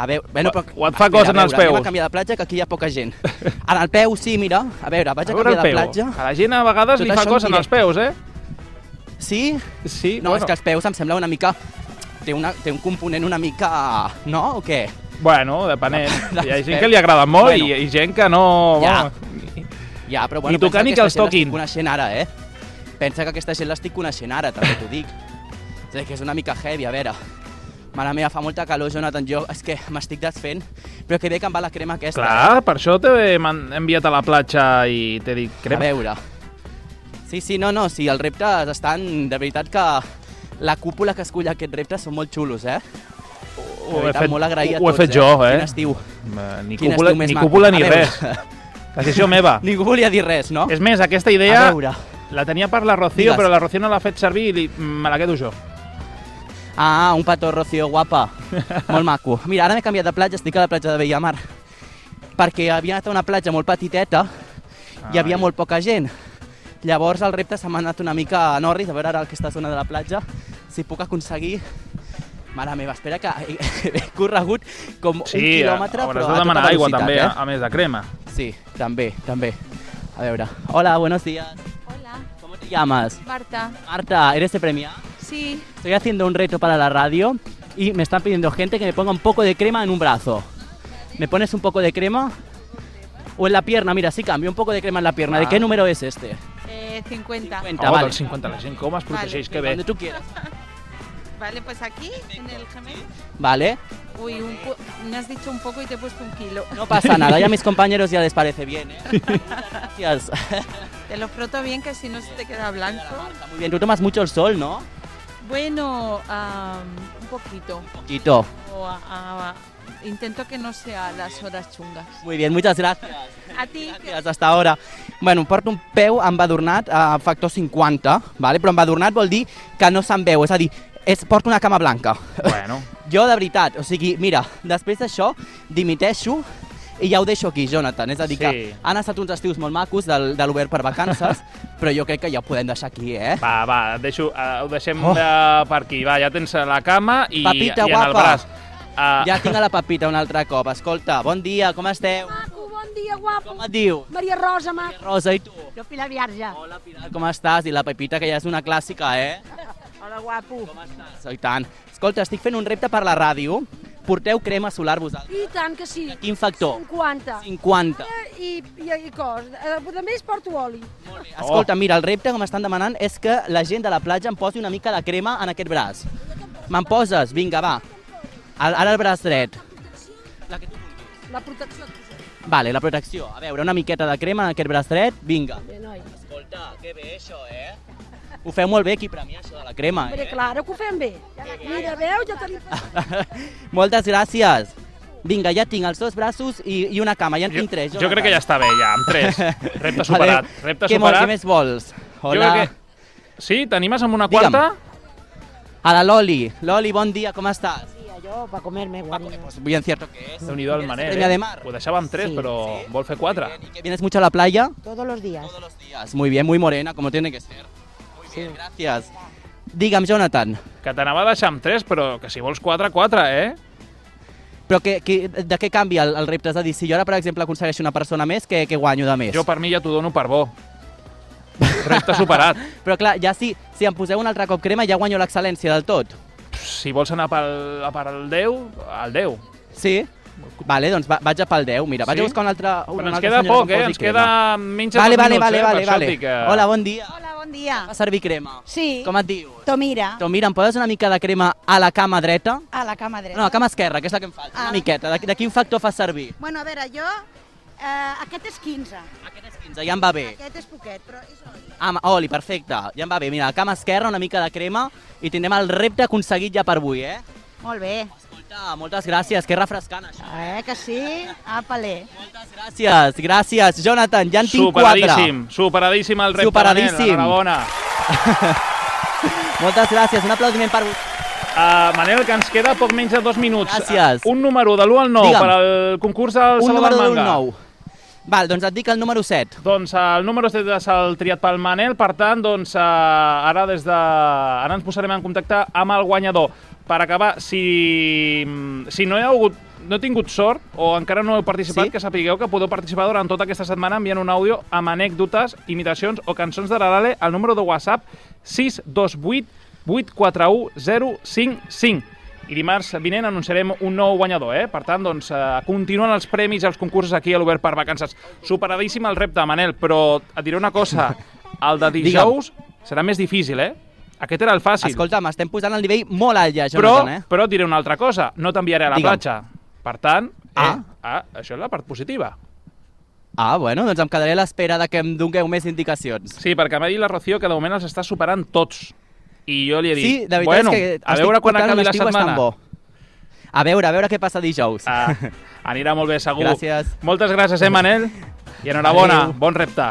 A veure, bueno, però... O et fa cosa en els veure, Anem peus. a canviar de platja, que aquí hi ha poca gent. En el peu, sí, mira. A veure, vaig a, A veure canviar de platja. A la gent a vegades Tot li fa cosa en els peus, eh? Sí? Sí, No, bueno. és que els peus em sembla una mica... Té, una, té un component una mica... No, o què? Bueno, depenent. Hi ha gent peus. que li agrada molt Bueno. i, i gent que no... Ja. bueno, Ja, però bueno, Ni tocar pensa ni que que els toquin. l'estic coneixent ara, eh? Pensa que aquesta gent l'estic coneixent ara, també t'ho dic. És que és una mica heavy, a veure. Mare meva, fa molta calor, Jonathan. Jo és que m'estic desfent, però que bé que em va la crema aquesta. Clar, per això t'he enviat a la platja i t'he dit A crema. veure. Sí, sí, no, no, sí, els reptes estan... De veritat que la cúpula que escull aquest repte són molt xulos, eh? De Ho he veritat, fet, molt agrair a ho he tots, fet jo, eh? Quin estiu. Eh, Ni Quin cúpula, estiu ni, cúpula ni A res. Decisió meva. Ningú volia dir res, no? És més, aquesta A idea la tenia per la Rocío, Digues. però la Rocío no l'ha fet servir i li, me la quedo jo. Ah, un petó, Rocío, guapa. molt maco. Mira, ara m'he canviat de platja, estic a la platja de Bellamar. Perquè havia anat a una platja molt petiteta i hi havia molt poca gent. Llavors el repte se m'ha anat una mica a Norris, a veure ara aquesta zona de la platja, si puc aconseguir... Mare meva, espera que he, corregut com un Sí, quilòmetre, hauràs però a tota demanar aigua també, eh? a, a més de crema. Sí, també, també. A veure. Hola, buenos días. Hola, ¿Cómo te llamas? Marta. Marta, ¿eres de Premia? Sí, Estoy haciendo un reto para la radio y me están pidiendo gente que me ponga un poco de crema en un brazo. ¿Me pones un poco de crema? O en la pierna, mira, sí cambio, un poco de crema en la pierna. ¿De Ah. qué número es este? eh, 50. 50, Oh, vale. del 50, la gent com es protegeix, que bé. Donde tú quieras. Vale, pues aquí, en el gemel. Vale, Uy, un me has dicho un poco y te he puesto un kilo. no pasa nada, ya a mis compañeros ya les parece bien, ¿eh? Gracias. Te lo froto bien que si no se te queda blanco. Muy bien, tú tomas mucho el sol, ¿no? Bueno, am, un poquito. Poquito. O a- a- intento que no sea las horas chungas. Muy bien, muchas gracias. A ti. Gràcies, hasta ahora. Bueno, porto un peu embadurnat a factor 50, vale? però embadurnat vol dir que no se'n veu, és a dir, és, porto una cama blanca. Bueno. Jo, de veritat, o sigui, mira, després d'això, dimiteixo i ja ho deixo aquí, Jonathan. És a dir, Sí. que han estat uns estius molt macos del, de l'Obert per vacances, però jo crec que ja ho podem deixar aquí, eh? Va, va, deixo, uh, ho deixem Oh. oh. per aquí. Va, ja tens la cama i, Papita, i en el braç. Uh, Ja tinc a la Pepita un altre cop. Escolta, bon dia, com esteu? Maco, bon dia, guapo. Com et dius? Maria Rosa, maco. Rosa, i tu? Jo, Pilar Viarja. Hola, Pilar, com estàs? I la Pepita, que ja és una clàssica, eh? Hola, guapo. Com estàs? I tant. Escolta, estic fent un repte per la ràdio. Porteu crema solar vosaltres. I tant que sí. Quin factor? 50. 50. Eh, I, i, i cos. Eh, a més, porto oli. Escolta, mira, el repte que m'estan demanant és que la gent de la platja em posi una mica de crema en aquest braç. Me'n poses? Vinga, va. Al- Ara el braç dret. La protecció. Vale, la protecció. A veure, una miqueta de crema en aquest braç dret. Vinga. Bé, noi. Escolta, que bé això, eh? Ho feu molt bé aquí mi, això de la crema, Hombre, eh? claro que ho fem bé. Mira, veus, ja tenim... Moltes gràcies. Vinga, ja tinc els dos braços i, i una cama, ja en tinc tres. jo crec que ja està bé, ja, amb tres. Repte superat. Repte què, superat. què més vols? Jo Hola. crec que... Sí, t'animes amb una Digue'm. quarta? A la Loli. Loli, bon dia, com estàs? Yo, para comerme, guarito. Bien cierto que es. Déu-n'hi-do el Manel, Premia de eh? mar. Ho deixava amb tres, Sí. però vol fer quatre. ¿Que ¿Vienes mucho a la playa? Todos los días. Días. Muy bien, muy morena, como tiene que ser. Bien, gracias. Digue'm, Jonathan, Que t'anava a deixar amb tres, però que si vols quatre, quatre, eh? però que, que, de què canvia el, el repte? És a dir, si jo ara, per exemple, aconsegueixo una persona més, què, què guanyo de més? Jo per mi ja t'ho dono per bo. Repte superat. Però clar, ja si, si em poseu un altre cop crema, ja guanyo l'excel·lència del tot. Si vols anar pel, per al 10, al 10. Sí? Vale, doncs va, vaig a pel 10. Mira, vaig Sí? a buscar un altre, un Però ens queda poc, eh? Ens crema. queda menys de vale, vale, minuts, vale, eh? vale, vale. que- Hola, bon dia. Hola, bon dia. Va servir crema. Sí. Com et dius? Tomira. Doncs mira, em poses una mica de crema a la cama dreta? A la cama dreta. No, a la cama esquerra, que és la que em falta. Ah. Una miqueta. De, de quin factor fa servir? Bueno, a veure, jo... Eh, aquest és 15. Aquest és 15. 15, ja em va bé. Aquest és poquet, però és oli. Ah, oli, perfecte. Ja em va bé. Mira, la cama esquerra, una mica de crema i tindrem el repte aconseguit ja per avui, eh? Molt bé. Escolta, moltes gràcies, que refrescant això. Eh, que sí? Apale. Gràcies, gràcies. Jonathan, ja en tinc quatre. Superadíssim, superadíssim el repte, Superadíssim. Manel, enhorabona. Moltes gràcies, un aplaudiment per... Uh, Manel, que ens queda poc menys de dos minuts. Gràcies. Uh, un número de l'1 al 9 Digue'm. per al concurs del Un Saló número del de Manga. l'1 9. Val, doncs et dic el número 7. Doncs el número 7 és el triat pel Manel, per tant, doncs, uh, ara des de... ara ens posarem en contacte amb el guanyador. Per acabar, si, si no ha hagut no he tingut sort o encara no heu participat, Sí? que sapigueu que podeu participar durant tota aquesta setmana enviant un àudio amb anècdotes, imitacions o cançons de l'Arale al número de WhatsApp 628 841 055. I dimarts vinent anunciarem un nou guanyador, eh? Per tant, doncs, eh, continuen els premis i els concursos aquí a l'Obert per Vacances. Superadíssim el repte, Manel, però et diré una cosa. El de dijous serà més difícil, eh? Aquest era el fàcil. Escolta'm, estem posant el nivell molt alt ja, però, Jonathan, eh? però et diré una altra cosa. No t'enviaré a la Digue'm. platja. Per tant, eh, Ah. ah, això és la part positiva. Ah, bueno, doncs em quedaré a l'espera de que em dongueu més indicacions. Sí, perquè m'ha dit la Rocío que de moment els està superant tots. I jo li he dit, Sí, de bueno, és que a veure quan acabi la setmana. Bo. A veure, a veure què passa dijous. Ah, anirà molt bé, segur. Gràcies. Moltes gràcies, eh, Manel? I enhorabona, Adéu. bon repte.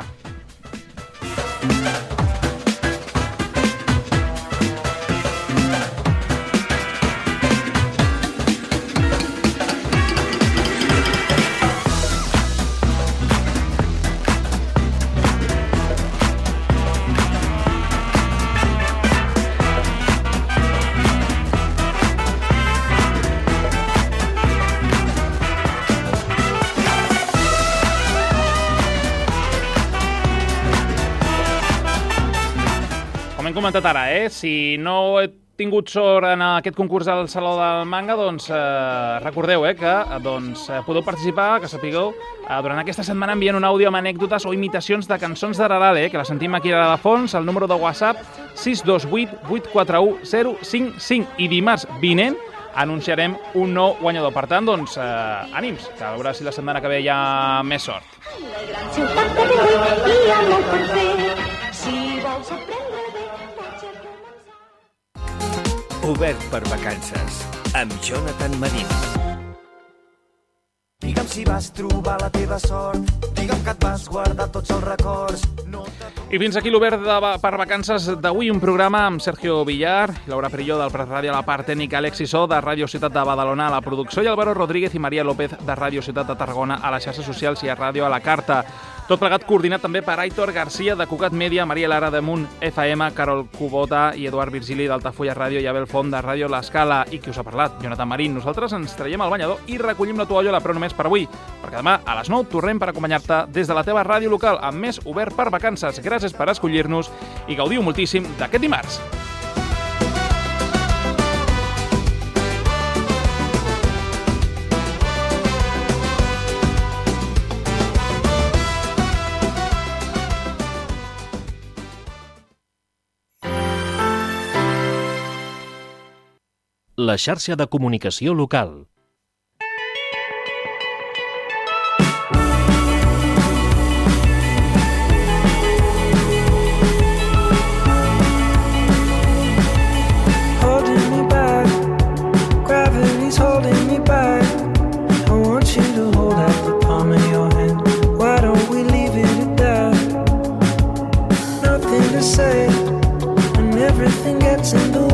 Comentat ara, eh? si no he tingut sort en aquest concurs al Saló del Manga, doncs eh, recordeu eh, que doncs, eh, podeu participar, que sapigueu, eh, durant aquesta setmana enviant un àudio amb anècdotes o imitacions de cançons de Rarale, eh, que la sentim aquí a la fons, el número de WhatsApp 628 841 055 i dimarts vinent anunciarem un nou guanyador. Per tant, doncs, eh, ànims, que a veure si la setmana que ve hi ha més sort. Ciutat molt per fer. Si vols aprendre Obert per vacances, amb Jonathan Marín. Digue'm si vas trobar la teva sort, digue'm que et vas guardar tots els records. No I fins aquí l'Obert per vacances d'avui, un programa amb Sergio Villar, Laura Perilló del Prat Ràdio a la part tècnica, Alexis O de Ràdio Ciutat de Badalona a la producció i Álvaro Rodríguez i Maria López de Ràdio Ciutat de Tarragona a les xarxes socials i a Ràdio a la Carta. Tot plegat coordinat també per Aitor Garcia de Cugat Media, Maria Lara de Munt FM, Carol Cubota i Eduard Virgili d'Altafulla Ràdio i Abel Font de Ràdio L'Escala i qui us ha parlat, Jonathan Marín. Nosaltres ens traiem el banyador i recollim la tovallola, però només per avui, perquè demà a les 9 tornem per acompanyar-te des de la teva ràdio local amb més obert per vacances. Gràcies per escollir-nos i gaudiu moltíssim d'aquest dimarts. La xarxa de comunicació local. touching the